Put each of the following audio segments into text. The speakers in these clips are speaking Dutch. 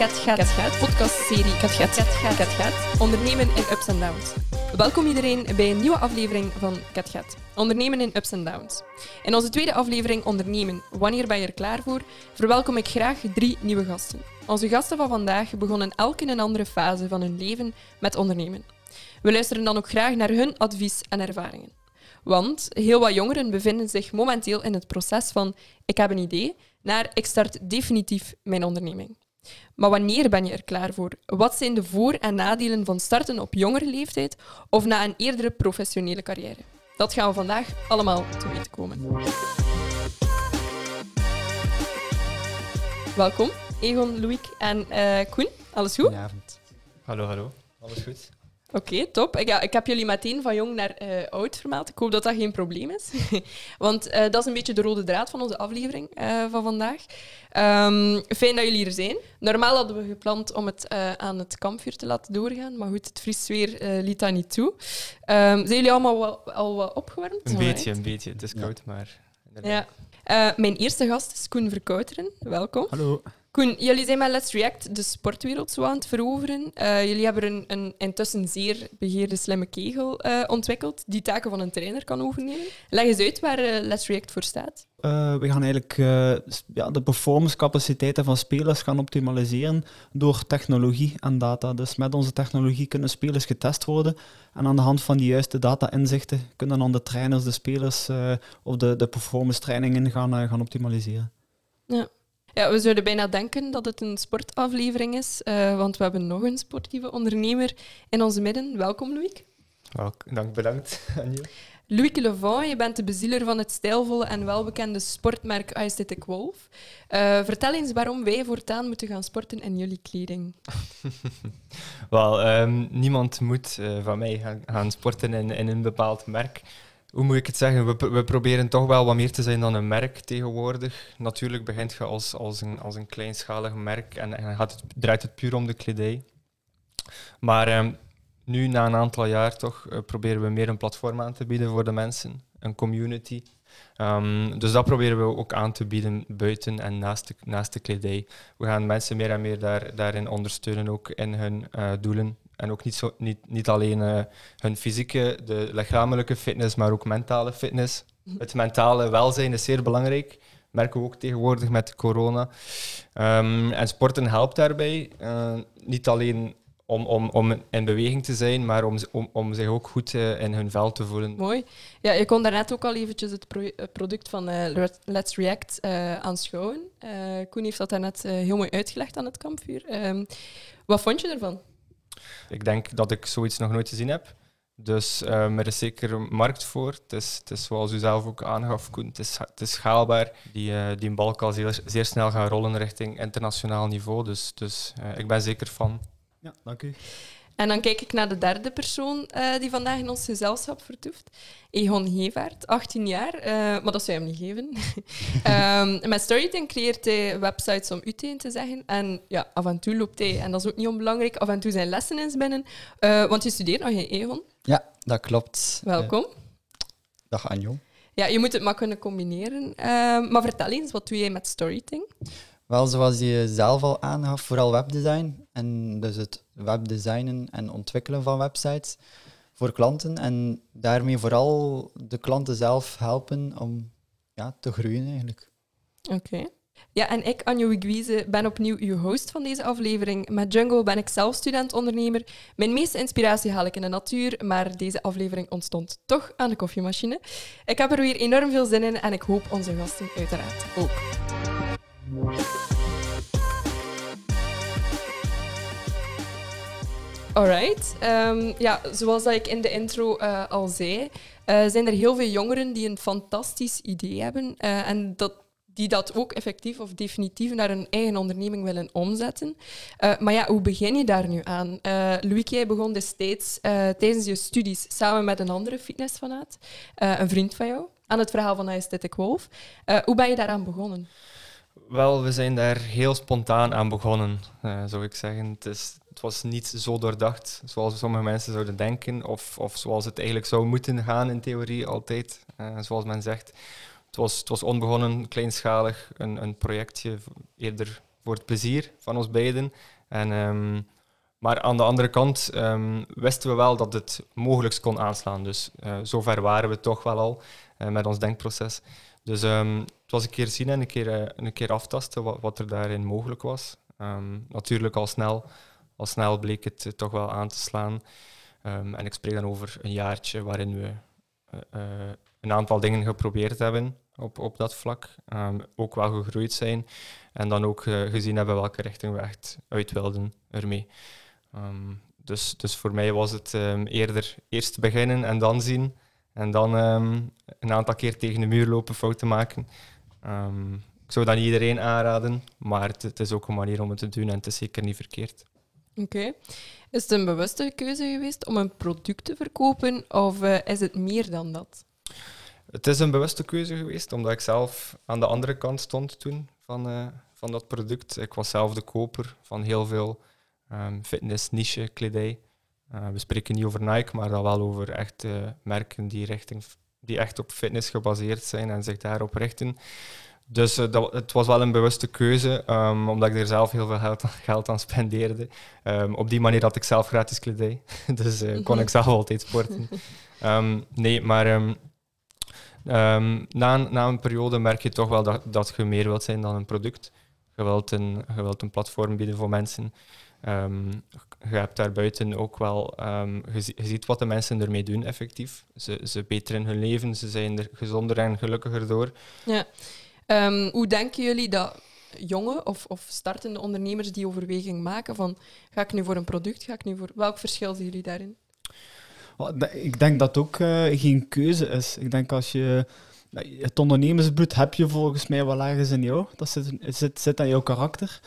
Kat Gaat, Kat Gaat podcastserie Kat Gaat, Kat Gaat, Kat Gaat. Ondernemen in ups en downs. Welkom iedereen bij een nieuwe aflevering van Kat Gaat. Ondernemen in ups en downs. In onze tweede aflevering Ondernemen, wanneer ben je er klaar voor, verwelkom ik graag drie nieuwe gasten. Onze gasten van vandaag begonnen elk in een andere fase van hun leven met ondernemen. We luisteren dan ook graag naar hun advies en ervaringen. Want heel wat jongeren bevinden zich momenteel in het proces van ik heb een idee naar ik start definitief mijn onderneming. Maar wanneer ben je er klaar voor? Wat zijn de voor- en nadelen van starten op jongere leeftijd of na een eerdere professionele carrière? Dat gaan we vandaag allemaal te weten komen. Welkom, Egon, Loïc en uh, Koen. Alles goed? Goedenavond. Hallo, hallo. Alles goed? Oké, top. Ik, ja, ik heb jullie meteen van jong naar uh, oud vermeld. Ik hoop dat dat geen probleem is. Want uh, dat is een beetje de rode draad van onze aflevering uh, van vandaag. Um, fijn dat jullie er zijn. Normaal hadden we gepland om het aan het kampvuur te laten doorgaan. Maar goed, het vriest weer liet dat niet toe. Um, zijn jullie allemaal wel, al wat opgewarmd? Een beetje, een beetje. Het is koud, ja. maar... Ja. mijn eerste gast is Koen Verkouteren. Welkom. Hallo. Koen, jullie zijn met Let's React de sportwereld zo aan het veroveren. Uh, jullie hebben een, een, intussen zeer begeerde slimme kegel uh, ontwikkeld die taken van een trainer kan overnemen. Leg eens uit waar uh, Let's React voor staat. we gaan eigenlijk ja, de performancecapaciteiten van spelers gaan optimaliseren door technologie en data. Dus met onze technologie kunnen spelers getest worden en aan de hand van die juiste data-inzichten kunnen dan de trainers de spelers of de, de performance trainingen gaan, gaan optimaliseren. Ja. Ja, we zouden bijna denken dat het een sportaflevering is, uh, want we hebben nog een sportieve ondernemer in onze midden. Welkom, Louis. Welk, dank, bedankt, Anje. Louis Levant, je bent de bezieler van het stijlvolle en welbekende sportmerk Aesthetic Wolf. Uh, vertel eens waarom wij voortaan moeten gaan sporten in jullie kleding. Wel, um, niemand moet uh, van mij gaan, gaan sporten in, in een bepaald merk hoe moet ik het zeggen? We, proberen toch wel wat meer te zijn dan een merk tegenwoordig. Natuurlijk begint je als, als, een, als een kleinschalig merk en, en het, draait het puur om de kledij. Maar um, nu, na een aantal jaar, toch uh, proberen we meer een platform aan te bieden voor de mensen, een community. Um, dus dat proberen we ook aan te bieden buiten en naast de, naast de kledij. We gaan mensen meer en meer daar, daarin ondersteunen, ook in hun uh, doelen. En ook niet, zo, niet, niet alleen uh, hun fysieke, de lichamelijke fitness, maar ook mentale fitness. Het mentale welzijn is zeer belangrijk. Merken we ook tegenwoordig met corona. Um, en sporten helpt daarbij. Uh, niet alleen om, om, om in beweging te zijn, maar om, om, om zich ook goed uh, in hun vel te voelen. Mooi. Ja, je kon daarnet ook al eventjes het pro product van uh, Let's React uh, aanschouwen. Koen heeft dat daarnet heel mooi uitgelegd aan het kampvuur. Um, wat vond je ervan? Ik denk dat ik zoiets nog nooit gezien heb. Dus um, er is zeker een markt voor. Het is, zoals u zelf ook aangaf, Koen, het is, het is schaalbaar. Die, uh, die balk al zeer, zeer, snel gaan rollen richting internationaal niveau. Dus, dus uh, ik ben zeker van. Ja, dank u. En dan kijk ik naar de derde persoon uh, die vandaag in ons gezelschap vertoeft. Egon Hevaert, 18 jaar, uh, maar dat zou je hem niet geven. um, met Storytelling creëert hij websites om u tegen te zeggen. En ja, af en toe loopt hij, en dat is ook niet onbelangrijk, af en toe zijn lessen eens binnen. Uh, want je studeert nog, in Egon? Ja, dat klopt. Welkom. dag Anjo. Ja, je moet het maar kunnen combineren. maar vertel eens, wat doe jij met Storytelling? Wel, zoals je zelf al aangaf, vooral webdesign. En dus het webdesignen en ontwikkelen van websites voor klanten. En daarmee vooral de klanten zelf helpen om ja, te groeien eigenlijk. Oké. Ja, en ik, Anjo Wigwize, ben opnieuw uw host van deze aflevering. Met Jungle ben ik zelf student-ondernemer. Mijn meeste inspiratie haal ik in de natuur, maar deze aflevering ontstond toch aan de koffiemachine. Ik heb er weer enorm veel zin in en ik hoop onze gasten uiteraard ook. Alright. Um, ja, zoals dat ik in de intro uh, al zei, uh, zijn er heel veel jongeren die een fantastisch idee hebben uh, en dat, die dat ook effectief of definitief naar een eigen onderneming willen omzetten. maar ja, hoe begin je daar nu aan? Louis, jij begon destijds tijdens je studies samen met een andere fitnessfanaat, een vriend van jou, aan het verhaal van Aesthetic Wolf. hoe ben je daaraan begonnen? Wel, we zijn daar heel spontaan aan begonnen, uh, zou ik zeggen. Het, was niet zo doordacht zoals sommige mensen zouden denken, of, of zoals het eigenlijk zou moeten gaan in theorie altijd, uh, zoals men zegt. Het was, het was onbegonnen, kleinschalig, een, een projectje eerder voor het plezier van ons beiden. En, ehm, maar aan de andere kant um, wisten we wel dat het mogelijk kon aanslaan. Dus uh, zover waren we toch wel al met ons denkproces. Dus um, het was een keer zien en een keer, uh, een keer aftasten wat, wat, er daarin mogelijk was. natuurlijk al snel, al snel bleek het toch wel aan te slaan. en ik spreek dan over een jaartje waarin we een aantal dingen geprobeerd hebben op, op dat vlak. Um, ook wel gegroeid zijn. En dan ook gezien hebben welke richting we echt uit wilden ermee. Dus, dus voor mij was het eerder eerst beginnen en dan zien. En dan een aantal keer tegen de muur lopen, fouten maken. Ik zou dat niet iedereen aanraden, maar het, het, is ook een manier om het te doen en het is zeker niet verkeerd. Oké. Is het een bewuste keuze geweest om een product te verkopen of uh, is het meer dan dat? Het is een bewuste keuze geweest, omdat ik zelf aan de andere kant stond toen van, uh, van dat product. Ik was zelf de koper van heel veel um, fitness niche kledij. Uh, we spreken niet over Nike, maar dan wel over echt merken die, richting, die echt op fitness gebaseerd zijn en zich daarop richten. Dus dat, het was wel een bewuste keuze, um, omdat ik er zelf heel veel geld, geld aan spendeerde. Um, op die manier had ik zelf gratis kledij, dus kon ik zelf altijd sporten. nee, maar na, een, na, een periode merk je toch wel dat, dat je meer wilt zijn dan een product. Je wilt een, je wilt een platform bieden voor mensen. Um, je hebt daarbuiten ook wel, um, je, je, ziet wat de mensen ermee doen effectief. Ze, ze beteren hun leven, ze zijn er gezonder en gelukkiger door. Ja. hoe denken jullie dat jonge of, of startende ondernemers die overweging maken van ga ik nu voor een product, ga ik nu voor... Welk verschil zien jullie daarin? Ik denk dat ook uh, geen keuze is. Ik denk als je het ondernemersbloed heb je volgens mij wel ergens in jou. Dat zit, zit, zit aan jouw karakter.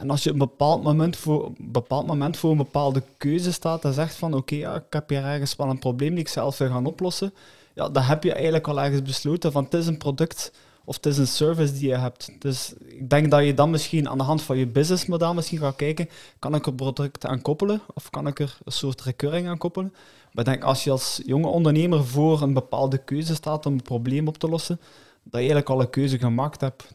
En als je op een bepaald moment voor, een bepaald moment voor een bepaalde keuze staat en zegt van oké, ja, ik heb hier ergens wel een probleem die ik zelf wil gaan oplossen, ja, dan heb je eigenlijk al ergens besloten van het is een product of het is een service die je hebt. Dus ik denk dat je dan misschien aan de hand van je businessmodel misschien gaat kijken, kan ik er product aan koppelen of kan ik er een soort recurring aan koppelen. Maar ik denk als je als jonge ondernemer voor een bepaalde keuze staat om een probleem op te lossen, dat je eigenlijk al een keuze gemaakt hebt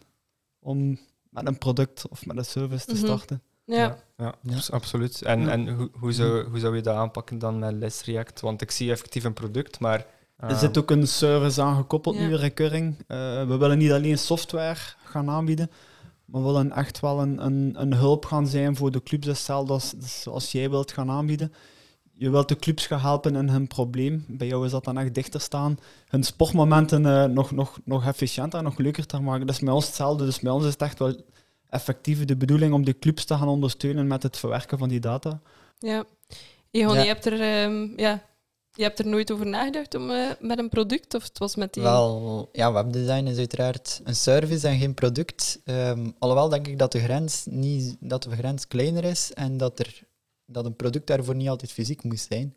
om met een product of met een service te mhm. starten. Ja. Ja, ja, absoluut. En, en hoe, hoe, zou, hoe zou je dat aanpakken dan met Let's React? Want ik zie effectief een product, maar... Er zit ook een service aangekoppeld nu, recurring. Uh, we willen niet alleen software gaan aanbieden, maar we willen echt wel een, een, een hulp gaan zijn voor de clubs, hetzelfde als, als jij wilt gaan aanbieden je wilt de clubs gaan helpen in hun probleem. Bij jou is dat dan echt dichter staan. Hun sportmomenten uh, nog, nog, nog efficiënter en nog leuker te maken. Dat is met ons hetzelfde. Dus bij ons is het echt wel effectief de bedoeling om de clubs te gaan ondersteunen met het verwerken van die data. Ja. Egon, je, hebt er, um, ja, je hebt er nooit over nagedacht om uh, met een product? Of het was met die... Wel, ja, webdesign is uiteraard een service en geen product. Um, alhoewel denk ik dat de grens, niet, dat de grens kleiner is en dat er dat een product daarvoor niet altijd fysiek moest zijn.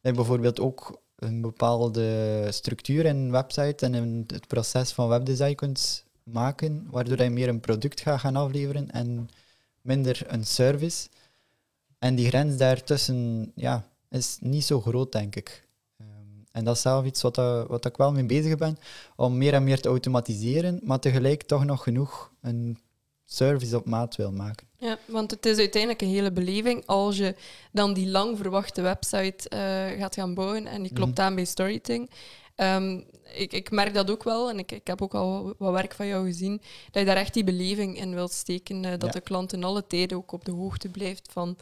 Dat je bijvoorbeeld ook een bepaalde structuur in een website en in het proces van webdesign kunt maken, waardoor je meer een product gaat gaan afleveren en minder een service. En die grens daartussen ja, is niet zo groot, denk ik. Ehm, en dat is zelf iets wat, uh, wat ik wel mee bezig ben, om meer en meer te automatiseren, maar tegelijk toch nog genoeg een service op maat wil maken. Ja, want het is uiteindelijk een hele beleving als je dan die lang verwachte website uh, gaat gaan bouwen en die klopt mhm. aan bij Storyting. Um, ik, ik, merk dat ook wel en ik, ik, heb ook al wat werk van jou gezien, dat je daar echt die beleving in wilt steken, uh, dat de klant in alle tijden ook op de hoogte blijft van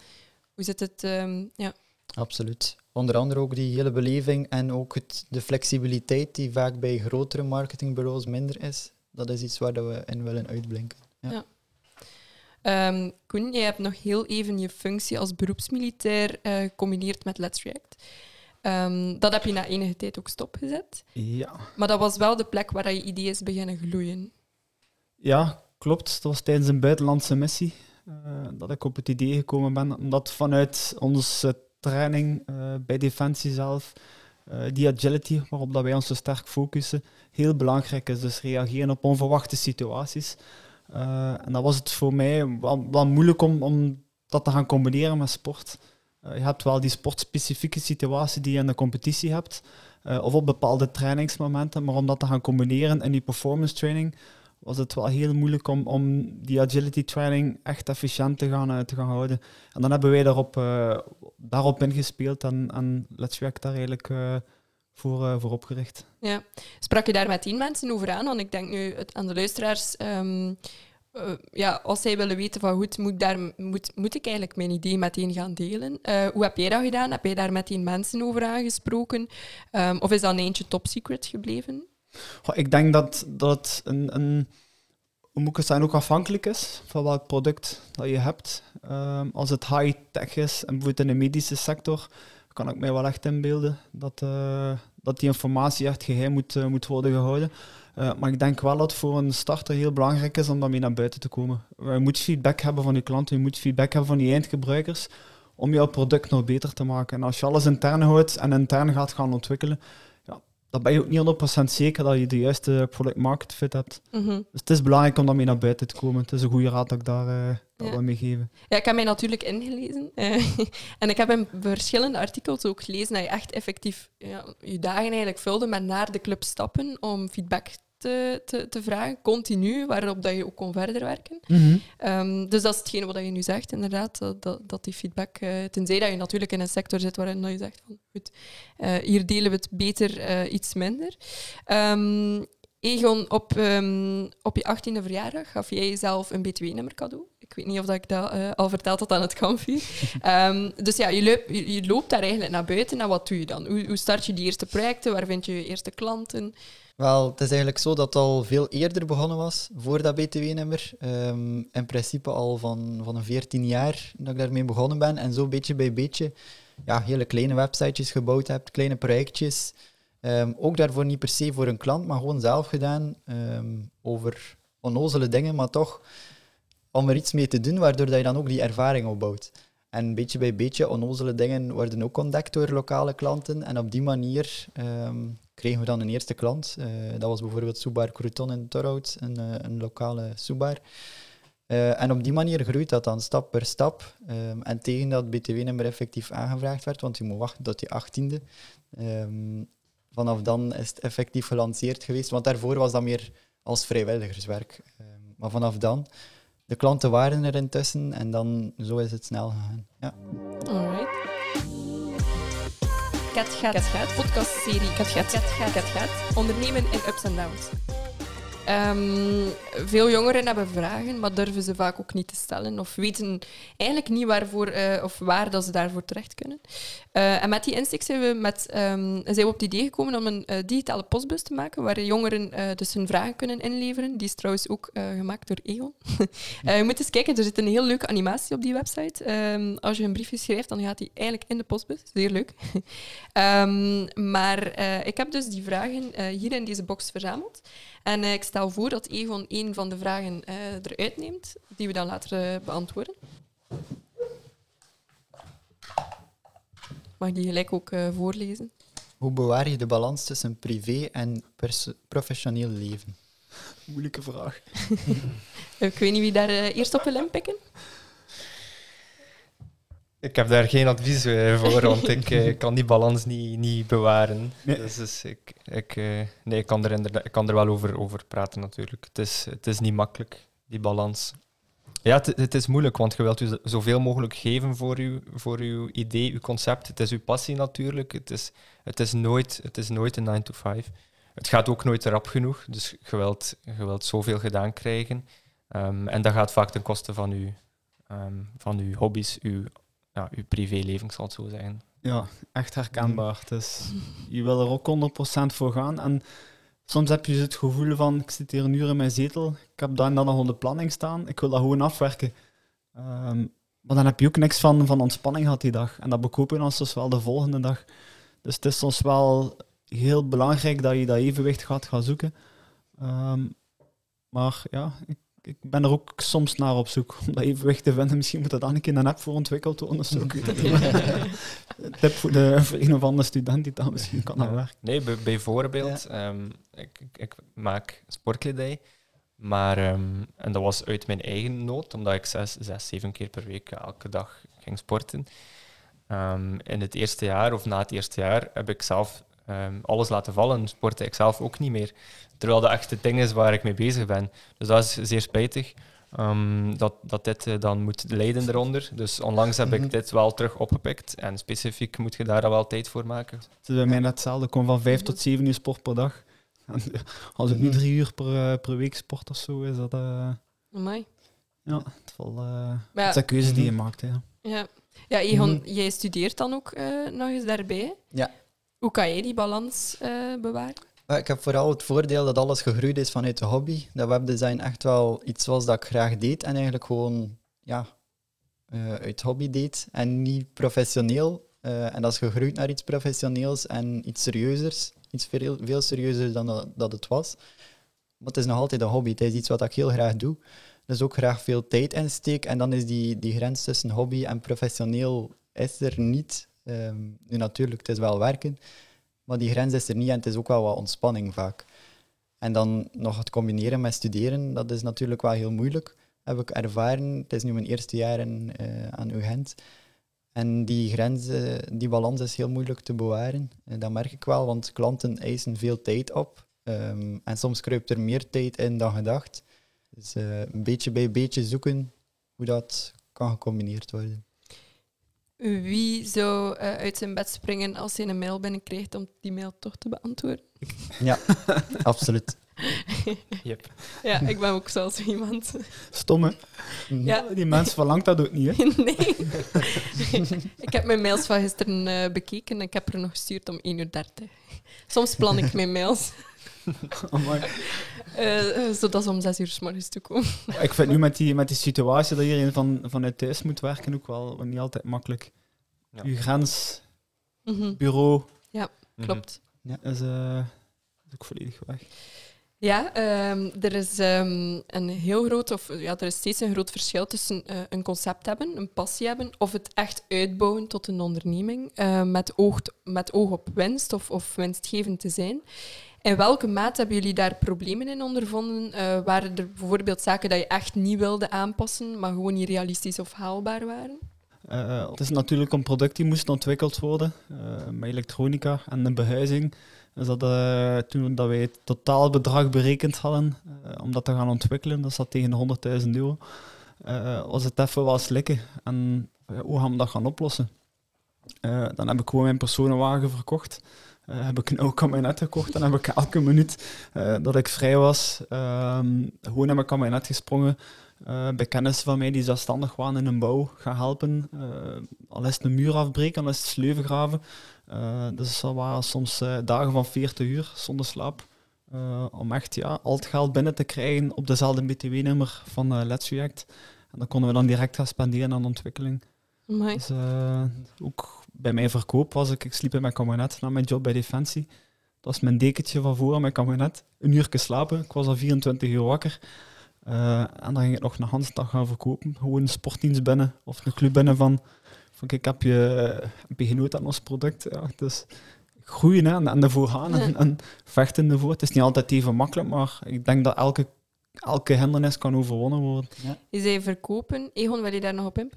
hoe zit het. Um, ja. Absoluut. Onder andere ook die hele beleving en ook het, de flexibiliteit die vaak bij grotere marketingbureaus minder is. Dat is iets waar we in willen uitblinken. ja. ja. Um, Koen, jij hebt nog heel even je functie als beroepsmilitair uh, gecombineerd met Let's React. Um, dat heb je na enige tijd ook stopgezet. Ja. Maar dat was wel de plek waar je ideeën beginnen gloeien. Ja, klopt. Dat was tijdens een buitenlandse missie uh, dat ik op het idee gekomen ben. Omdat vanuit onze training uh, bij Defensie zelf, die agility waarop dat wij ons zo sterk focussen, heel belangrijk is. Dus reageren op onverwachte situaties. Uh, en dat was het voor mij wel, moeilijk om, om, dat te gaan combineren met sport. Uh, je hebt wel die sportspecifieke situatie die je in de competitie hebt, uh, of op bepaalde trainingsmomenten, maar om dat te gaan combineren in die performance training was het wel heel moeilijk om, om die agility training echt efficiënt te gaan, te gaan houden. En dan hebben wij daarop, daarop ingespeeld en, en Let's React daar eigenlijk voor, voor opgericht. Ja. Sprak je daar met tien mensen over aan? Want ik denk nu aan de luisteraars... Ehm, uh, ja, als zij willen weten van goed, moet ik, daar, moet, moet ik eigenlijk mijn idee meteen gaan delen? Uh, hoe heb jij dat gedaan? Heb jij daar meteen mensen over aangesproken? Um, of is dat een eentje top secret gebleven? Goh, ik denk dat, dat een, een hoe moet ik het zijn, ook afhankelijk is van welk product dat je hebt. Um, als het high-tech is, en bijvoorbeeld in de medische sector, kan ik mij wel echt inbeelden dat, uh, dat die informatie echt geheim moet, uh, moet worden gehouden. Uh, maar ik denk wel dat voor een starter heel belangrijk is om daarmee naar buiten te komen. Je moet feedback hebben van je klanten, je moet feedback hebben van die eindgebruikers om jouw product nog beter te maken. En als je alles intern houdt en intern gaat gaan ontwikkelen, dan ben je ook niet 100% zeker dat je de juiste product market fit hebt. Mm -hmm. Dus het is belangrijk om daarmee naar buiten te komen. Het is een goede raad dat ik daar, uh, dat ja. mee geven. Ja, ik heb mij natuurlijk ingelezen. Uh, en ik heb in verschillende artikels ook gelezen dat je echt effectief ja, je dagen eigenlijk vulde met naar de club stappen om feedback te, te, te, vragen, continu, waarop dat je ook kon verder werken. Mm um, dus dat is hetgene wat je nu zegt, inderdaad, dat, dat die feedback, uh, tenzij dat je natuurlijk in een sector zit waarin dat je zegt van, goed, uh, hier delen we het beter uh, iets minder. Um, Egon, op, um, op je 18e verjaardag gaf jij jezelf een btw-nummer cadeau. Ik weet niet of dat ik dat uh, al verteld had aan het kampvuur. um, dus ja, je, loop, je, je, loopt daar eigenlijk naar buiten en wat doe je dan? Hoe, hoe start je die eerste projecten? Waar vind je je eerste klanten? Wel, het is eigenlijk zo dat het al veel eerder begonnen was voor dat BTW-nummer. Um, in principe al van, van een 14 jaar dat ik daarmee begonnen ben. En zo beetje bij beetje ja, hele kleine websitejes gebouwd heb, kleine projectjes. Um, ook daarvoor niet per se voor een klant, maar gewoon zelf gedaan. Um, over onnozele dingen, maar toch om er iets mee te doen, waardoor dat je dan ook die ervaring opbouwt. En beetje bij beetje, onnozele dingen worden ook ontdekt door lokale klanten. En op die manier kregen we dan een eerste klant. Uh, dat was bijvoorbeeld Subar Crouton in Torhout, een, uh, een lokale Subar. Uh, en op die manier groeit dat dan stap per stap. Um, en tegen dat BTW-nummer effectief aangevraagd werd, want je moet wachten tot die achttiende. Um, vanaf dan is het effectief gelanceerd geweest, want daarvoor was dat meer als vrijwilligerswerk. maar vanaf dan de klanten waren er intussen en dan zo is het snel gegaan. Ja. Alright. Kat gaat, Kat gaat. podcastserie Kat gaat, Kat gaat, Kat gaat. Ondernemen in ups en downs. Um, veel jongeren hebben vragen, maar durven ze vaak ook niet te stellen of weten eigenlijk niet waarvoor, uh, of waar dat ze daarvoor terecht kunnen. Uh, en met die insteek zijn we, met, um, zijn we op het idee gekomen om een uh, digitale postbus te maken, waar jongeren dus hun vragen kunnen inleveren. Die is trouwens ook gemaakt door Egon. je moet eens kijken, er zit een heel leuke animatie op die website. Um, als je een briefje schrijft, dan gaat die eigenlijk in de postbus. Zeer leuk. maar ik heb dus die vragen hier in deze box verzameld. En ik stel voor dat Egon een van de vragen uh, eruit neemt, die we dan later uh, beantwoorden. Mag die gelijk ook uh, voorlezen? Hoe bewaar je de balans tussen privé en professioneel leven? Moeilijke vraag. ik weet niet wie daar eerst op wil inpikken. Ik heb daar geen advies voor, want ik kan die balans niet, niet bewaren. Nee. Dus, dus ik, ik, nee, ik, kan er ik kan er wel over, over praten natuurlijk. Het is, het is niet makkelijk, die balans. Ja, het, het is moeilijk, want je wilt u zoveel mogelijk geven voor, uw, voor uw idee, uw concept. Het is uw passie natuurlijk. Het is, het is, nooit, het is nooit een 9 to 5. Het gaat ook nooit rap genoeg, dus je wilt, je wilt zoveel gedaan krijgen. Um, en dat gaat vaak ten koste van uw, um, van uw hobby's, uw ja, uw privéleven, ik zal het zo zeggen. Ja, echt herkenbaar. Dus je wil er ook 100% voor gaan. En soms heb je dus het gevoel van, ik zit hier een uur in mijn zetel, ik heb dan dan nog de planning staan, ik wil dat gewoon afwerken. Um, maar dan heb je ook niks van, van ontspanning gehad die dag. En dat bekoop je dan soms wel de volgende dag. Dus het is soms wel heel belangrijk dat je dat evenwicht gaat gaan zoeken. Um, maar ja, ik ik ben er ook soms naar op zoek om dat evenwicht te vinden. Misschien moet dat dan een keer een app voor ontwikkeld worden. Zo. Tip voor, de, voor een of andere student die dat misschien kan ja. werken. Nee, bijvoorbeeld, ja. um, ik, ik, maak sportkledij. Maar, um, en dat was uit mijn eigen nood, omdat ik zes, zes zeven keer per week elke dag ging sporten. Um, in het eerste jaar of na het eerste jaar heb ik zelf ehm, alles laten vallen. Sport ik zelf ook niet meer. Terwijl dat echt het ding is waar ik mee bezig ben. Dus dat is zeer spijtig. ehm, dat, dat dit eh, dan moet leiden eronder. Dus onlangs heb Mhm. ik dit wel terug opgepikt. En specifiek moet je daar wel tijd voor maken. Het is bij mij net hetzelfde. Ik kom van vijf tot zeven uur sport per dag. En als ik nu Mhm. drie uur per, eh, per week sport of zo, is dat... eh, Amai. ja, het, het ja, zijn keuzes die je Mhm. maakt. Hè. ja. ja Egon, Mhm. jij studeert dan ook eh, nog eens daarbij. Ja. Hoe kan jij die balans eh, bewaren? Ik heb vooral het voordeel dat alles gegroeid is vanuit de hobby. Dat webdesign echt wel iets was dat ik graag deed en eigenlijk gewoon ja, eh, uit hobby deed en niet professioneel. Eh, en dat is gegroeid naar iets professioneels en iets serieuzers. Iets veel, veel serieuzer dan dat, dat het was. Maar het is nog altijd een hobby. Het is iets wat ik heel graag doe. Dus ook graag veel tijd in steek. En dan is die, die grens tussen hobby en professioneel is er niet. Ehm, nu natuurlijk, het is wel werken. Maar die grens is er niet en het is ook wel wat ontspanning vaak. En dan nog het combineren met studeren, dat is natuurlijk wel heel moeilijk, heb ik ervaren. Het is nu mijn eerste jaar in, eh, aan UGent. En die grens, die balans is heel moeilijk te bewaren. Eh, dat merk ik wel, want klanten eisen veel tijd op. Ehm, en soms kruipt er meer tijd in dan gedacht. Dus eh, een beetje bij beetje zoeken hoe dat kan gecombineerd worden. Wie zou eh, uit zijn bed springen als hij een mail binnenkrijgt om die mail toch te beantwoorden? Ja, absoluut. Yep. Ja, ik ben ook zelfs zo iemand. Stom, hè? Ja, Die mens verlangt dat ook niet, hè? nee. ik heb mijn mails van gisteren eh, bekeken en ik heb er nog gestuurd om 1 uur 30. Soms plan ik mijn mails, Amai. Eh, eh, zodat ze om 6 uur s morgens toekomen. Ik vind nu met die, met die situatie dat iedereen van, vanuit thuis moet werken ook wel niet altijd makkelijk. Ja. Uw grens, Mhm, bureau, Klopt. is, eh, is ook volledig weg. Ja, ehm, er is ehm, een heel groot, of ja, er is steeds een groot verschil tussen eh, een concept hebben, een passie hebben, of het echt uitbouwen tot een onderneming eh, met, oog, met oog op winst of, of winstgevend te zijn. In welke mate hebben jullie daar problemen in ondervonden? Eh, waren er bijvoorbeeld zaken dat je echt niet wilde aanpassen, maar gewoon niet realistisch of haalbaar waren? Eh, het is natuurlijk een product die moest ontwikkeld worden, eh, met elektronica en de behuizing. Dus dat, toen dat wij het totaalbedrag berekend hadden om dat te gaan ontwikkelen, dat zat tegen de 100.000 euro, was het even wel slikken. En hoe gaan we dat gaan oplossen? Dan heb ik gewoon mijn personenwagen verkocht. Eh, heb ik een oud kabinet gekocht en heb ik elke minuut eh, dat ik vrij was, ehm, gewoon in mijn kabinet gesprongen. eh bij kennissen van mij die zelfstandig waren in een bouw gaan helpen. Al is het een muur afbreken, al is het sleuven graven. Dus dat waren soms dagen van 40 uur zonder slaap. om echt ja, al het geld binnen te krijgen op dezelfde BTW-nummer van Let's React. En dan konden we dan direct gaan spenderen aan ontwikkeling. Amai. Dus, eh, ook bij mijn verkoop was ik, ik sliep in mijn kabinet na mijn job bij Defensie. Dat was mijn dekentje van voor aan mijn kabinet. Een uur slapen, ik was al 24 uur wakker. Eh, en dan ging ik nog een Hansdag gaan verkopen. Gewoon een sportdienst binnen of een club binnen van, van kijk, heb je, eh, heb je genoten aan ons product? Ja, dus groeien hè, en, en ervoor gaan en, en vechten ervoor. Het is niet altijd even makkelijk, maar ik denk dat elke, elke hindernis kan overwonnen worden. Je zei verkopen. Egon, wil je daar nog op in?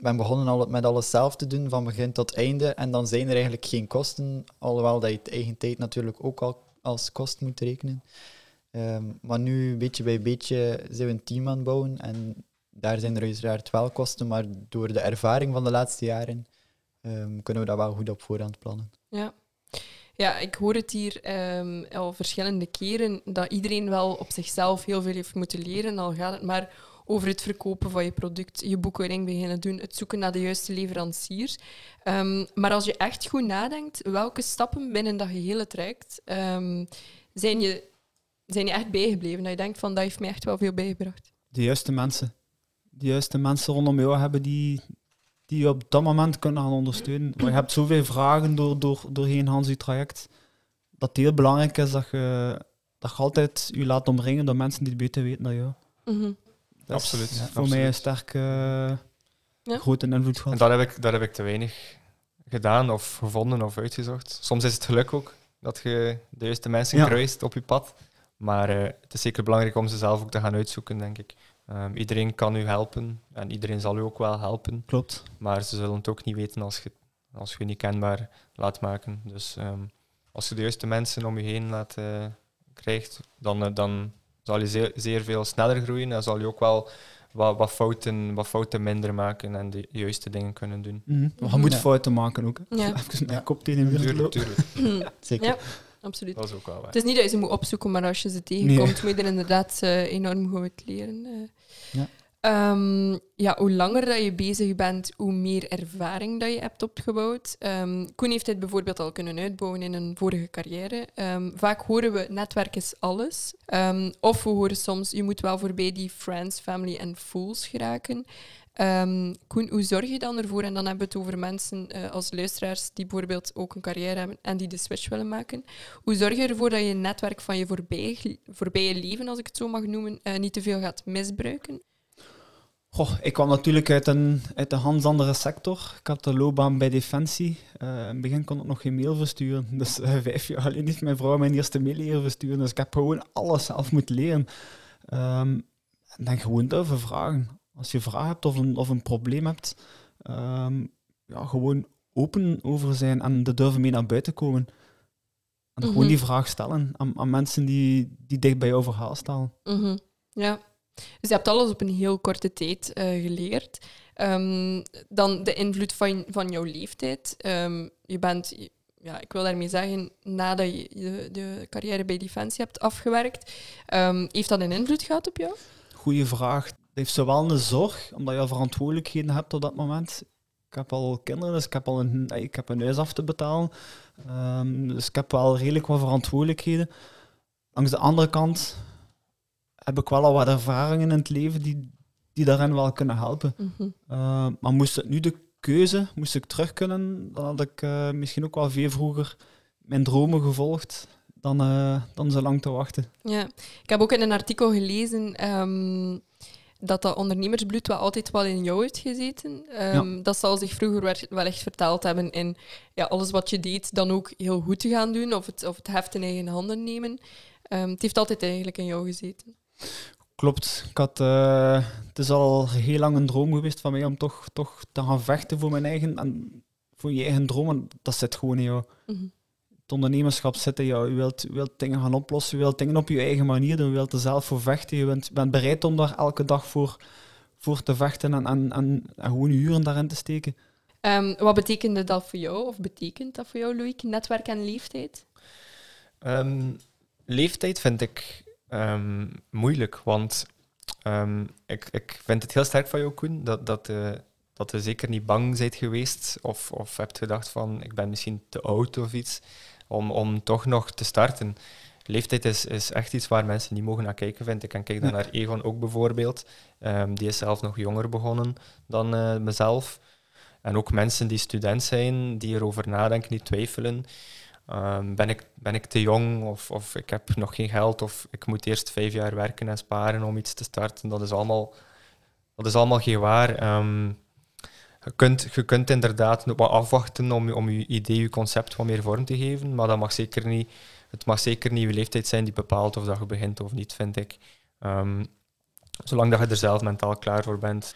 Ben begonnen al met alles zelf te doen, van begin tot einde. En dan zijn er eigenlijk geen kosten, alhoewel dat je het eigen tijd natuurlijk ook al als kost moet rekenen. Ehm, maar nu, beetje bij beetje, zijn we een team aan het bouwen. En daar zijn er uiteraard wel kosten, maar door de ervaring van de laatste jaren ehm, kunnen we dat wel goed op voorhand plannen. Ja. Ja, ik hoor het hier ehm, al verschillende keren dat iedereen wel op zichzelf heel veel heeft moeten leren. Al gaat het maar over het verkopen van je product, je boekhouding beginnen doen, het zoeken naar de juiste leveranciers. Ehm, maar als je echt goed nadenkt, welke stappen binnen dat gehele traject ehm, zijn, je, zijn je echt bijgebleven? Dat je denkt van, dat heeft mij echt wel veel bijgebracht. de juiste mensen. De juiste mensen rondom jou hebben die, die je op dat moment kunnen gaan ondersteunen. Maar je hebt zoveel vragen door, door, doorheen Hans je traject, dat het heel belangrijk is dat je, dat je altijd je laat omringen door mensen die het beter weten dan jou. Mhm. Dat is Absoluut, Voor absoluut. mij een sterke, Ja. grote invloed En dat heb, ik, dat heb ik te weinig gedaan of gevonden of uitgezocht. Soms is het geluk ook dat je de juiste mensen Ja. kruist op je pad. Maar eh, het is zeker belangrijk om ze zelf ook te gaan uitzoeken, denk ik. Ehm, iedereen kan u helpen en iedereen zal u ook wel helpen. Klopt. Maar ze zullen het ook niet weten als je, als je niet kenbaar laat maken. Dus ehm, als je de juiste mensen om je heen laat, eh, krijgt, dan, eh, dan zal je zeer, zeer veel sneller groeien en zal je ook wel wat, wat, fouten, wat fouten minder maken en de juiste dingen kunnen doen. Mhm. Maar je moet Ja. fouten maken ook. Hè. Ja. Even mijn kop tegen de muur Tuurlijk, lopen. tuurlijk. Zeker. Ja. Absoluut. Dat is ook wel waar. Het is niet dat je ze moet opzoeken, maar als je ze tegenkomt, moet je er inderdaad eh, enorm goed leren. eh. Ehm, ja, hoe langer dat je bezig bent, hoe meer ervaring dat je hebt opgebouwd. Ehm Koen heeft dit bijvoorbeeld al kunnen uitbouwen in een vorige carrière. Ehm, vaak horen we netwerk is alles. Of we horen soms, je moet wel voorbij die friends, family en fools geraken. Koen, hoe zorg je dan ervoor? En dan hebben we het over mensen eh, als luisteraars die bijvoorbeeld ook een carrière hebben en die de switch willen maken. Hoe zorg je ervoor dat je netwerk van je voorbije, voorbije leven, als ik het zo mag noemen, eh, niet te veel gaat misbruiken? Goh, ik kwam natuurlijk uit een, uit een andere sector. Ik had de loopbaan bij Defensie. Eh, in het begin kon ik nog geen mail versturen. Dus eh, vijf jaar geleden heeft mijn vrouw mijn eerste mail leren versturen. Dus ik heb gewoon alles zelf moeten leren. Ehm, en dan gewoon durven vragen. Als je vragen hebt of een, of een probleem hebt, ehm, ja, gewoon open over zijn en er durven mee naar buiten komen. En Mhm. gewoon die vraag stellen aan, aan mensen die, die dicht bij jouw verhaal staan. Mhm. Ja. Dus je hebt alles op een heel korte tijd eh, geleerd. Ehm, dan de invloed van, van jouw leeftijd. Ehm, je bent, ja, ik wil daarmee zeggen, nadat je de, carrière bij Defensie hebt afgewerkt, ehm, heeft dat een invloed gehad op jou? Goeie vraag. Het heeft zowel een zorg, omdat je verantwoordelijkheden hebt op dat moment. Ik heb al kinderen, dus ik heb al een, ik heb een huis af te betalen. Dus ik heb wel redelijk wat verantwoordelijkheden. Langs de andere kant heb ik wel al wat ervaringen in het leven die, die daarin wel kunnen helpen. Mhm. Uh, maar moest het nu de keuze, moest ik terug kunnen, dan had ik uh, misschien ook wel veel vroeger mijn dromen gevolgd dan, uh, dan zo lang te wachten. Ja, ik heb ook in een artikel gelezen um, dat dat ondernemersbloed wel altijd wel in jou heeft gezeten. Um, ja. Dat zal zich vroeger wel echt vertaald hebben in ja, alles wat je deed dan ook heel goed te gaan doen of het, of het heft in eigen handen nemen. Um, het heeft altijd eigenlijk in jou gezeten. Klopt. Ik had, uh, het is al heel lang een droom geweest van mij om toch, toch te gaan vechten voor mijn eigen, en voor je eigen droom. En dat zit gewoon in jou. Mm -hmm. Het ondernemerschap zit in jou. Je wilt, je wilt dingen gaan oplossen, je wilt dingen op je eigen manier doen, je wilt er zelf voor vechten. Je bent, bent bereid om daar elke dag voor, voor te vechten en, en, en, en gewoon uren daarin te steken. Um, wat betekende dat voor jou, of betekent dat voor jou, Loïc, netwerk en leeftijd? Um, leeftijd vind ik um, moeilijk, want um, ik, ik vind het heel sterk van jou, Koen, dat, dat, uh, dat je zeker niet bang bent geweest of, of hebt gedacht van ik ben misschien te oud of iets, om, om toch nog te starten. Leeftijd is, is echt iets waar mensen niet mogen naar kijken, vind ik. En kijk dan naar Egon ook bijvoorbeeld. Um, die is zelf nog jonger begonnen dan uh, mezelf. En ook mensen die student zijn, die erover nadenken, die twijfelen. Um, ben, ik, ben ik te jong of, of ik heb nog geen geld of ik moet eerst vijf jaar werken en sparen om iets te starten. Dat is allemaal, dat is allemaal geen waar. Um, je, kunt, je kunt inderdaad wat afwachten om, om je idee, je concept wat meer vorm te geven, maar dat mag zeker niet, het mag zeker niet je leeftijd zijn die bepaalt of dat je begint of niet, vind ik. Um, zolang dat je er zelf mentaal klaar voor bent,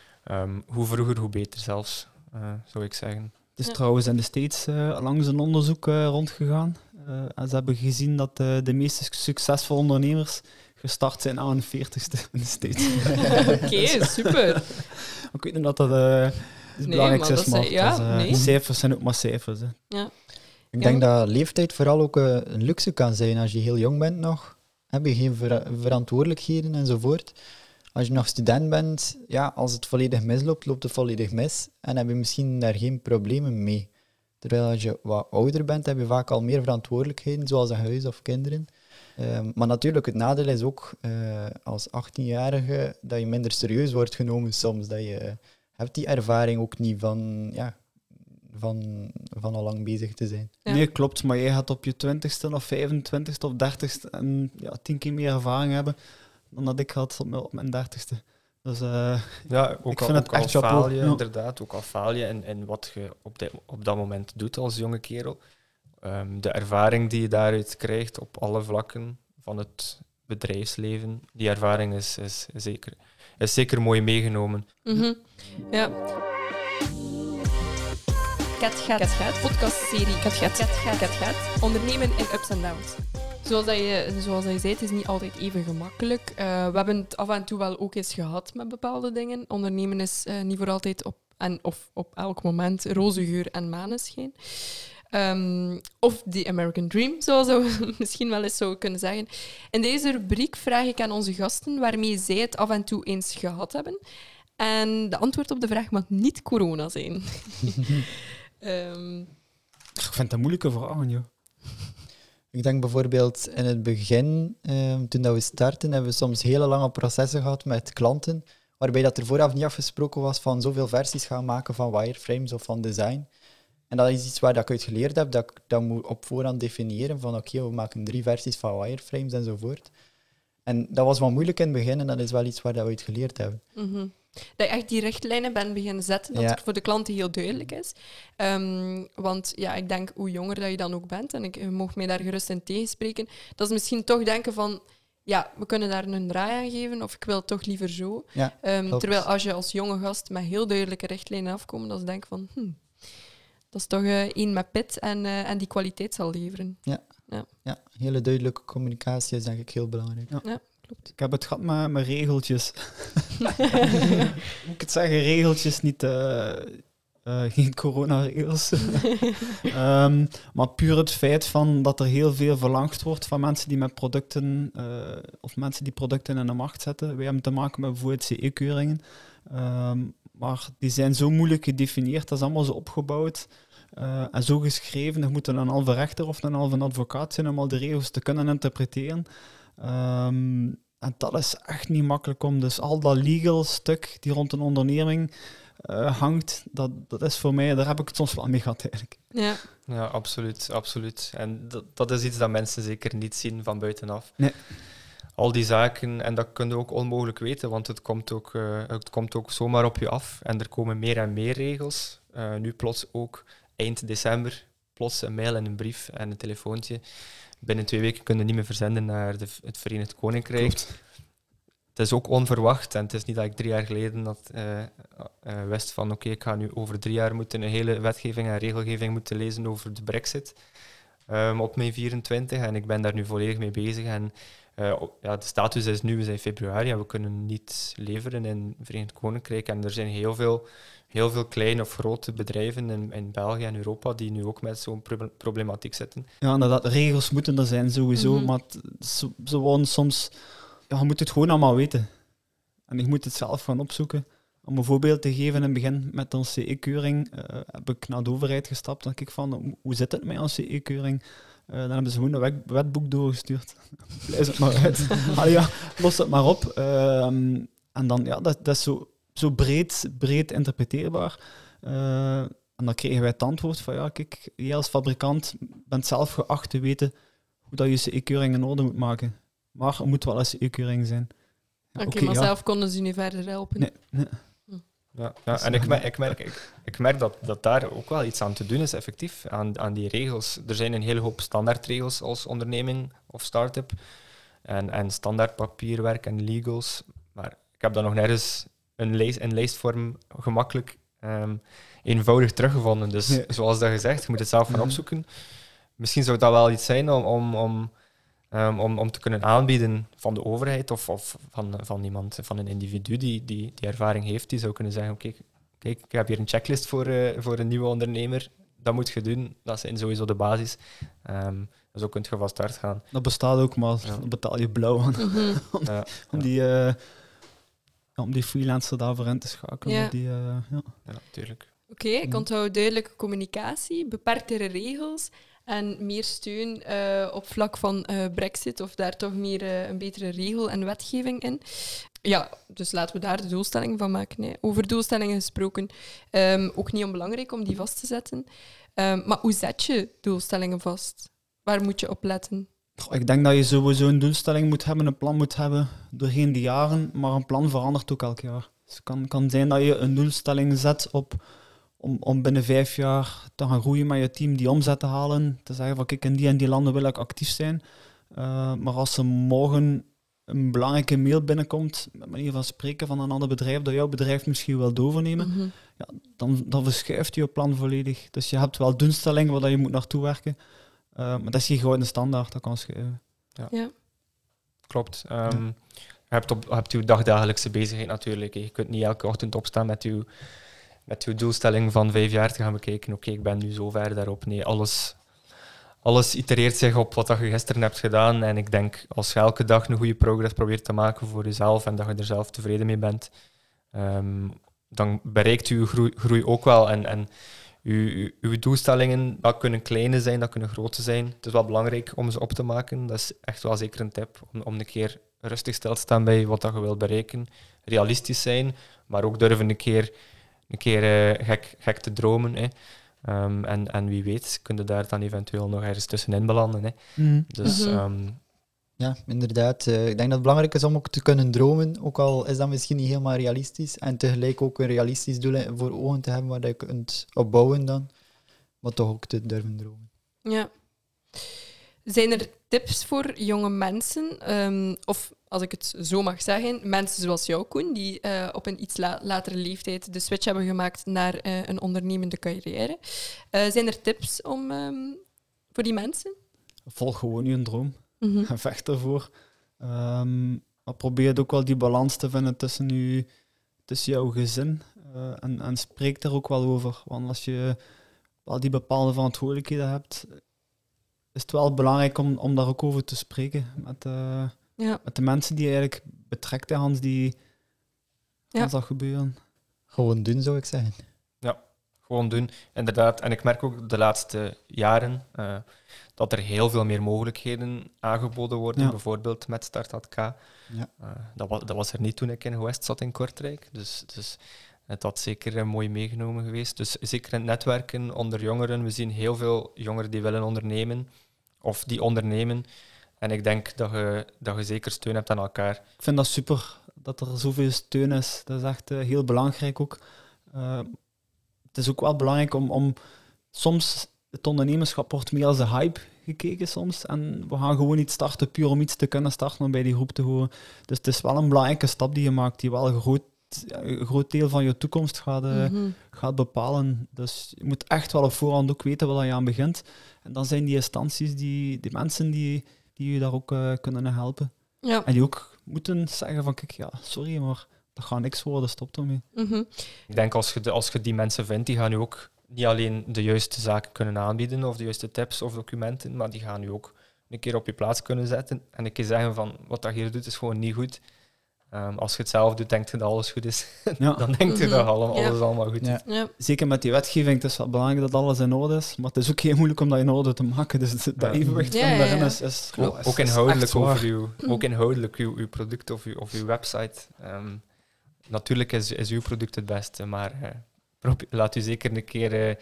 hoe vroeger, hoe beter zelfs, uh, zou ik zeggen. Is ja. trouwens in de States uh, langs een onderzoek uh, rondgegaan. Uh, en ze hebben gezien dat de meeste succesvolle ondernemers gestart zijn aan hun 40ste in de States. Oké, okay, super. ik weet niet dat dat uh, het belangrijkste is, maar ja, nee. cijfers zijn ook maar cijfers. Hè. Ja. Ik denk dat leeftijd vooral ook een luxe kan zijn. Als je heel jong bent nog, heb je geen ver verantwoordelijkheden enzovoort als je nog student bent, ja, als het volledig misloopt, loopt het volledig mis en heb je misschien daar geen problemen mee. Terwijl als je wat ouder bent, heb je vaak al meer verantwoordelijkheden, zoals een huis of kinderen. Um, maar natuurlijk, het nadeel is ook uh, als 18-jarige dat je minder serieus wordt genomen soms. Dat je hebt die ervaring ook niet van, ja, van, van al lang bezig te zijn. Ja. Nee, klopt. Maar jij gaat op je 20ste of 25ste of 30ste en ja, tien keer meer ervaring hebben dan dat ik had op mijn, op mijn dertigste. Dus, uh, ja, ook ik al, vind ook het echt al chapeau. faal je, ja. inderdaad. Ook al faal je en, en wat je op, de, op dat moment doet als jonge kerel. Um, de ervaring die je daaruit krijgt op alle vlakken van het bedrijfsleven, die ervaring is, is, is zeker, is zeker mooi meegenomen. Mm -hmm. Ja. Kat Gaat, podcastserie Kat Gaat, Kat Gaat, ondernemen in ups en downs. Zoals, dat je, zoals dat je zei, het is niet altijd even gemakkelijk. Uh, we hebben het af en toe wel ook eens gehad met bepaalde dingen. Ondernemen is uh, niet voor altijd op, en, of op elk moment roze geur en maneschijn. Um, of The American Dream, zoals we misschien wel eens zouden kunnen zeggen. In deze rubriek vraag ik aan onze gasten waarmee zij het af en toe eens gehad hebben. En de antwoord op de vraag mag niet corona zijn. um, ik vind een moeilijke vraag, joh. Ik denk bijvoorbeeld in het begin, um, toen dat we starten, hebben we soms hele lange processen gehad met klanten, waarbij dat er vooraf niet afgesproken was van zoveel versies gaan maken van wireframes of van design. En dat is iets waar dat ik uit geleerd heb, dat ik dat moet op voorhand definiëren van oké, we maken drie versies van wireframes enzovoort. En dat was wel moeilijk in het begin en dat is wel iets waar dat we uit geleerd hebben. Mhm. Dat je echt die richtlijnen bent beginnen zetten, dat het voor de klanten heel duidelijk is. Um, want ja, ik denk hoe jonger dat je dan ook bent, en ik mocht mij daar gerust in tegenspreken, dat is misschien toch denken van, ja, we kunnen daar een draai aan geven, of ik wil het toch liever zo. Ja, um, terwijl als je als jonge gast met heel duidelijke richtlijnen afkomt, dan denk van, hm, dat is toch uh, één met pit en, uh, en die kwaliteit zal leveren. Ja. Ja. ja, hele duidelijke communicatie is denk ik heel belangrijk. Ja, ja klopt. Ik heb het gehad met, met regeltjes. Moet ik het zeggen, regeltjes, niet, uh, geen corona-regels. um, maar puur het feit van dat er heel veel verlangd wordt van mensen die met producten, of mensen die producten in de markt zetten. Wij hebben te maken met bijvoorbeeld CE-keuringen. Um, maar die zijn zo moeilijk gedefinieerd, dat is allemaal zo opgebouwd uh, en zo geschreven. Er moet een halve rechter of een halve advocaat zijn om al de regels te kunnen interpreteren. Um, en dat is echt niet makkelijk om. Dus al dat legal stuk die rond een onderneming uh, hangt, dat, dat is voor mij, daar heb ik het soms wel mee gehad eigenlijk. Ja, ja absoluut, absoluut. En dat, dat is iets dat mensen zeker niet zien van buitenaf. Nee al die zaken, en dat kun je ook onmogelijk weten, want het komt ook, uh, het komt ook zomaar op je af. En er komen meer en meer regels. Uh, nu plots ook eind december, plots een mail en een brief en een telefoontje. Binnen twee weken kunnen niet meer verzenden naar de, het Verenigd Koninkrijk. Klopt. Het is ook onverwacht en het is niet dat ik drie jaar geleden dat, uh, wist van oké, ik ga nu over drie jaar moeten een hele wetgeving en regelgeving moeten lezen over de brexit. Um, op mei 24 en ik ben daar nu volledig mee bezig en uh, ja, de status is nu, we zijn februari en we kunnen niet leveren in het Verenigd Koninkrijk. En er zijn heel veel, heel veel kleine of grote bedrijven in, in België en Europa die nu ook met zo'n problematiek zitten. Ja, inderdaad, regels moeten er zijn sowieso, mm maar ze, ze worden soms... Ja, je moet het gewoon allemaal weten. En ik moet het zelf gaan opzoeken. Om een voorbeeld te geven, in het begin met onze CE-keuring uh, heb ik naar de overheid gestapt en kijk van, hoe zit het met onze CE-keuring? Uh, dan hebben ze gewoon een wetboek doorgestuurd. Blijf het maar uit. Allee, ja, los het maar op. Uh, en dan, ja, dat, dat is zo, zo breed, breed interpreteerbaar. Uh, en dan kregen wij het antwoord van, ja, kijk, jij als fabrikant bent zelf geacht te weten hoe dat je CE-keuring in orde moet maken. Maar er moet wel een CE-keuring zijn. Oké, okay, maar ja. zelf konden ze niet verder helpen. Nee, nee. Ja, ja en ik, merk, ik, merk, ik, ik merk dat, dat daar ook wel iets aan te doen is, effectief, aan, aan die regels. Er zijn een hele hoop standaardregels als onderneming of start-up. En, en standaard papierwerk en legals. Maar ik heb daar nog nergens een, lijst, een lijstvorm gemakkelijk um, eenvoudig teruggevonden. Dus zoals dat gezegd, je moet het zelf gaan mhm. opzoeken. Misschien zou dat wel iets zijn om, om, om Um, om, om te kunnen aanbieden van de overheid of, of van, van iemand, van een individu die, die die ervaring heeft, die zou kunnen zeggen, oké, kijk, ik heb hier een checklist voor, uh, voor een nieuwe ondernemer, dat moet je doen, dat is sowieso de basis. Um, zo kun je van start gaan. Dat bestaat ook, maar ja. dan betaal je blauw aan. Mhm. om, ja, om, die, uh, om die freelancer daarvoor in te schakelen. Ja, die, uh, ja. ja tuurlijk. Oké, okay, ik mhm. onthoud duidelijke communicatie, beperktere regels en meer steun uh, op vlak van uh, brexit of daar toch meer uh, een betere regel en wetgeving in. Ja, dus laten we daar de doelstellingen van maken. Nee. Over doelstellingen gesproken, um, ook niet onbelangrijk om die vast te zetten. Um, maar hoe zet je doelstellingen vast? Waar moet je op letten? Ik denk dat je sowieso een doelstelling moet hebben, een plan moet hebben doorheen de jaren, maar een plan verandert ook elk jaar. Dus het kan, kan zijn dat je een doelstelling zet op om, om binnen vijf jaar te gaan groeien met je team, die omzet te halen, te zeggen van kijk, in die en die landen wil ik actief zijn. Uh, maar als ze morgen een belangrijke mail binnenkomt, met manier van spreken van een ander bedrijf, dat jouw bedrijf misschien wil overnemen, Mhm. ja, dan, dan verschuift je plan volledig. Dus je hebt wel doelstellingen waar je moet naartoe werken, eh, maar dat is geen gouden standaard, dat kan schuiven. Ja. Klopt. Ehm, Je hebt, op, je hebt uw dagdagelijkse bezigheid natuurlijk. Je kunt niet elke ochtend opstaan met uw, met uw doelstelling van vijf jaar te gaan bekijken. Oké, ik ben nu zo ver daarop. Nee, alles, alles itereert zich op wat je gisteren hebt gedaan. En ik denk, als je elke dag een goede progress probeert te maken voor jezelf en dat je er zelf tevreden mee bent, ehm, dan bereikt uw groei, groei ook wel. En, en doelstellingen, dat kunnen kleine zijn, dat kunnen grote zijn. Het is wel belangrijk om ze op te maken. Dat is echt wel zeker een tip, om, om een keer rustig stil te staan bij wat dat je wilt bereiken. Realistisch zijn, maar ook durven een keer, een keer eh, gek, gek te dromen. Hè. Ehm, en, en wie weet, kun je daar dan eventueel nog ergens tussenin belanden. Hè. Dus Mhm. ehm, Ja, inderdaad. Eh, ik denk dat het belangrijk is om ook te kunnen dromen, ook al is dat misschien niet helemaal realistisch. En tegelijk ook een realistisch doel voor ogen te hebben waar je kunt opbouwen dan. Maar toch ook te durven dromen. Ja. Zijn er tips voor jonge mensen, ehm, of als ik het zo mag zeggen, mensen zoals jou, Koen, die eh, op een iets la- latere leeftijd de switch hebben gemaakt naar eh, een ondernemende carrière. Eh, zijn er tips om, ehm, voor die mensen? Volg gewoon je droom. En vecht ervoor. Ehm, maar probeer ook wel die balans te vinden tussen, tussen jouw gezin en, en spreek daar ook wel over. Want als je wel die bepaalde verantwoordelijkheden hebt, is het wel belangrijk om, om daar ook over te spreken met, eh, Ja. met de mensen die je eigenlijk betrekt, hè, Hans, die Ja. dat gebeuren. Gewoon doen, zou ik zeggen. gewoon doen, inderdaad. En ik merk ook de laatste jaren eh, dat er heel veel meer mogelijkheden aangeboden worden, Ja. bijvoorbeeld met Start.k. Ja. dat, was, dat was er niet toen ik in Gewest zat in Kortrijk. Dus, dus het had zeker eh, mooi meegenomen geweest. Dus zeker in het netwerken onder jongeren. We zien heel veel jongeren die willen ondernemen of die ondernemen. En ik denk dat je, dat je zeker steun hebt aan elkaar. Ik vind dat super dat er zoveel steun is. Dat is echt eh, heel belangrijk ook. Eh, het is ook wel belangrijk om, om soms het ondernemerschap wordt meer als een hype gekeken soms. En we gaan gewoon iets starten puur om iets te kunnen starten om bij die groep te horen. Dus het is wel een belangrijke stap die je maakt, die wel groot, een groot deel van je toekomst gaat, eh, Mhm. gaat bepalen. Dus je moet echt wel op voorhand ook weten waar je aan begint. En dan zijn die instanties, die, die mensen die, die je daar ook eh, kunnen helpen. Ja. En die ook moeten zeggen van, kijk, ja, sorry, maar dat gaat niks worden, stop ermee. Mhm. Ik denk als je, de, als je die mensen vindt, die gaan nu ook niet alleen de juiste zaken kunnen aanbieden of de juiste tips of documenten, maar die gaan nu ook een keer op je plaats kunnen zetten en een keer zeggen van wat dat hier doet is gewoon niet goed. Ehm, als je het zelf doet, denkt je dat alles goed is. Ja. Dan denkt je Mhm. dat allemaal, Ja. alles allemaal goed is. Ja. Zeker met die wetgeving, het is wel belangrijk dat alles in orde is, maar het is ook heel moeilijk om dat in orde te maken. Dus dat Ja. evenwicht Ja, van daarin ja. is, is, Ook, is- ook inhoudelijk, over uw, ook inhoudelijk uw, uw product of uw, of uw website. Ehm, natuurlijk is, is uw product het beste, maar eh, laat u zeker een keer eh,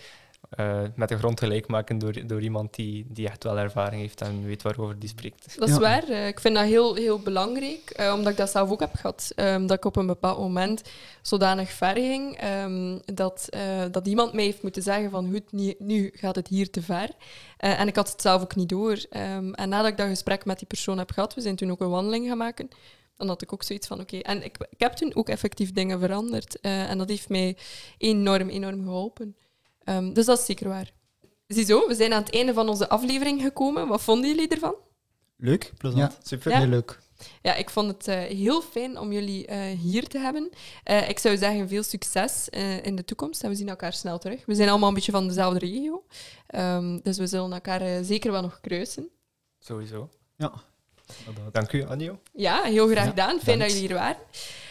eh, met de grond gelijk maken door, door iemand die, die echt wel ervaring heeft en weet waarover die spreekt. Dat is Ja. waar. Eh, ik vind dat heel, heel belangrijk, eh, omdat ik dat zelf ook heb gehad. Ehm, dat ik op een bepaald moment zodanig ver ging ehm, dat, eh, dat iemand mij heeft moeten zeggen van goed, nu, nu gaat het hier te ver. Eh, en ik had het zelf ook niet door. Ehm, en nadat ik dat gesprek met die persoon heb gehad, we zijn toen ook een wandeling gaan maken, dan had ik ook zoiets van oké. En ik, ik heb toen ook effectief dingen veranderd. Eh, en dat heeft mij enorm, enorm geholpen. Ehm, dus dat is zeker waar. Ziezo, we zijn aan het einde van onze aflevering gekomen. Wat vonden jullie ervan? Leuk, plezant. Ja, Super. Ja. heel leuk. Ja, ik vond het eh, heel fijn om jullie eh, hier te hebben. Eh, ik zou zeggen, veel succes eh, in de toekomst en we zien elkaar snel terug. We zijn allemaal een beetje van dezelfde regio, Ehm, dus we zullen elkaar eh, zeker wel nog kruisen. Sowieso. Ja. Dank u, Anjo. Ja, heel graag Ja, gedaan. Fijn dat jullie hier waren.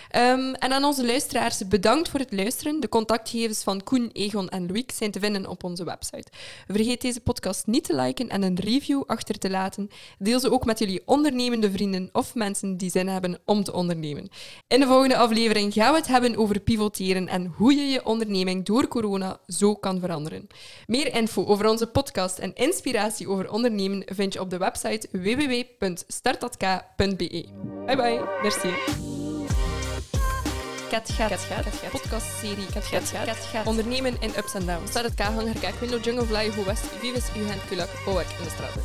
Ehm, en aan onze luisteraars, bedankt voor het luisteren. De contactgegevens van Koen, Egon en Loïc zijn te vinden op onze website. Vergeet deze podcast niet te liken en een review achter te laten. Deel ze ook met jullie ondernemende vrienden of mensen die zin hebben om te ondernemen. In de volgende aflevering gaan we het hebben over pivoteren en hoe je je onderneming door corona zo kan veranderen. Meer info over onze podcast en inspiratie over ondernemen vind je op de website www.startatk.be. Bye bye, merci. Kat gaat. Podcastserie Kat gaat. Ondernemen in ups en downs. Start het K, Hanger, Kijk, Window, Jungle, Fly, Hoe West, Vives, Ugen, Kulak, Bouwwerk in de straten.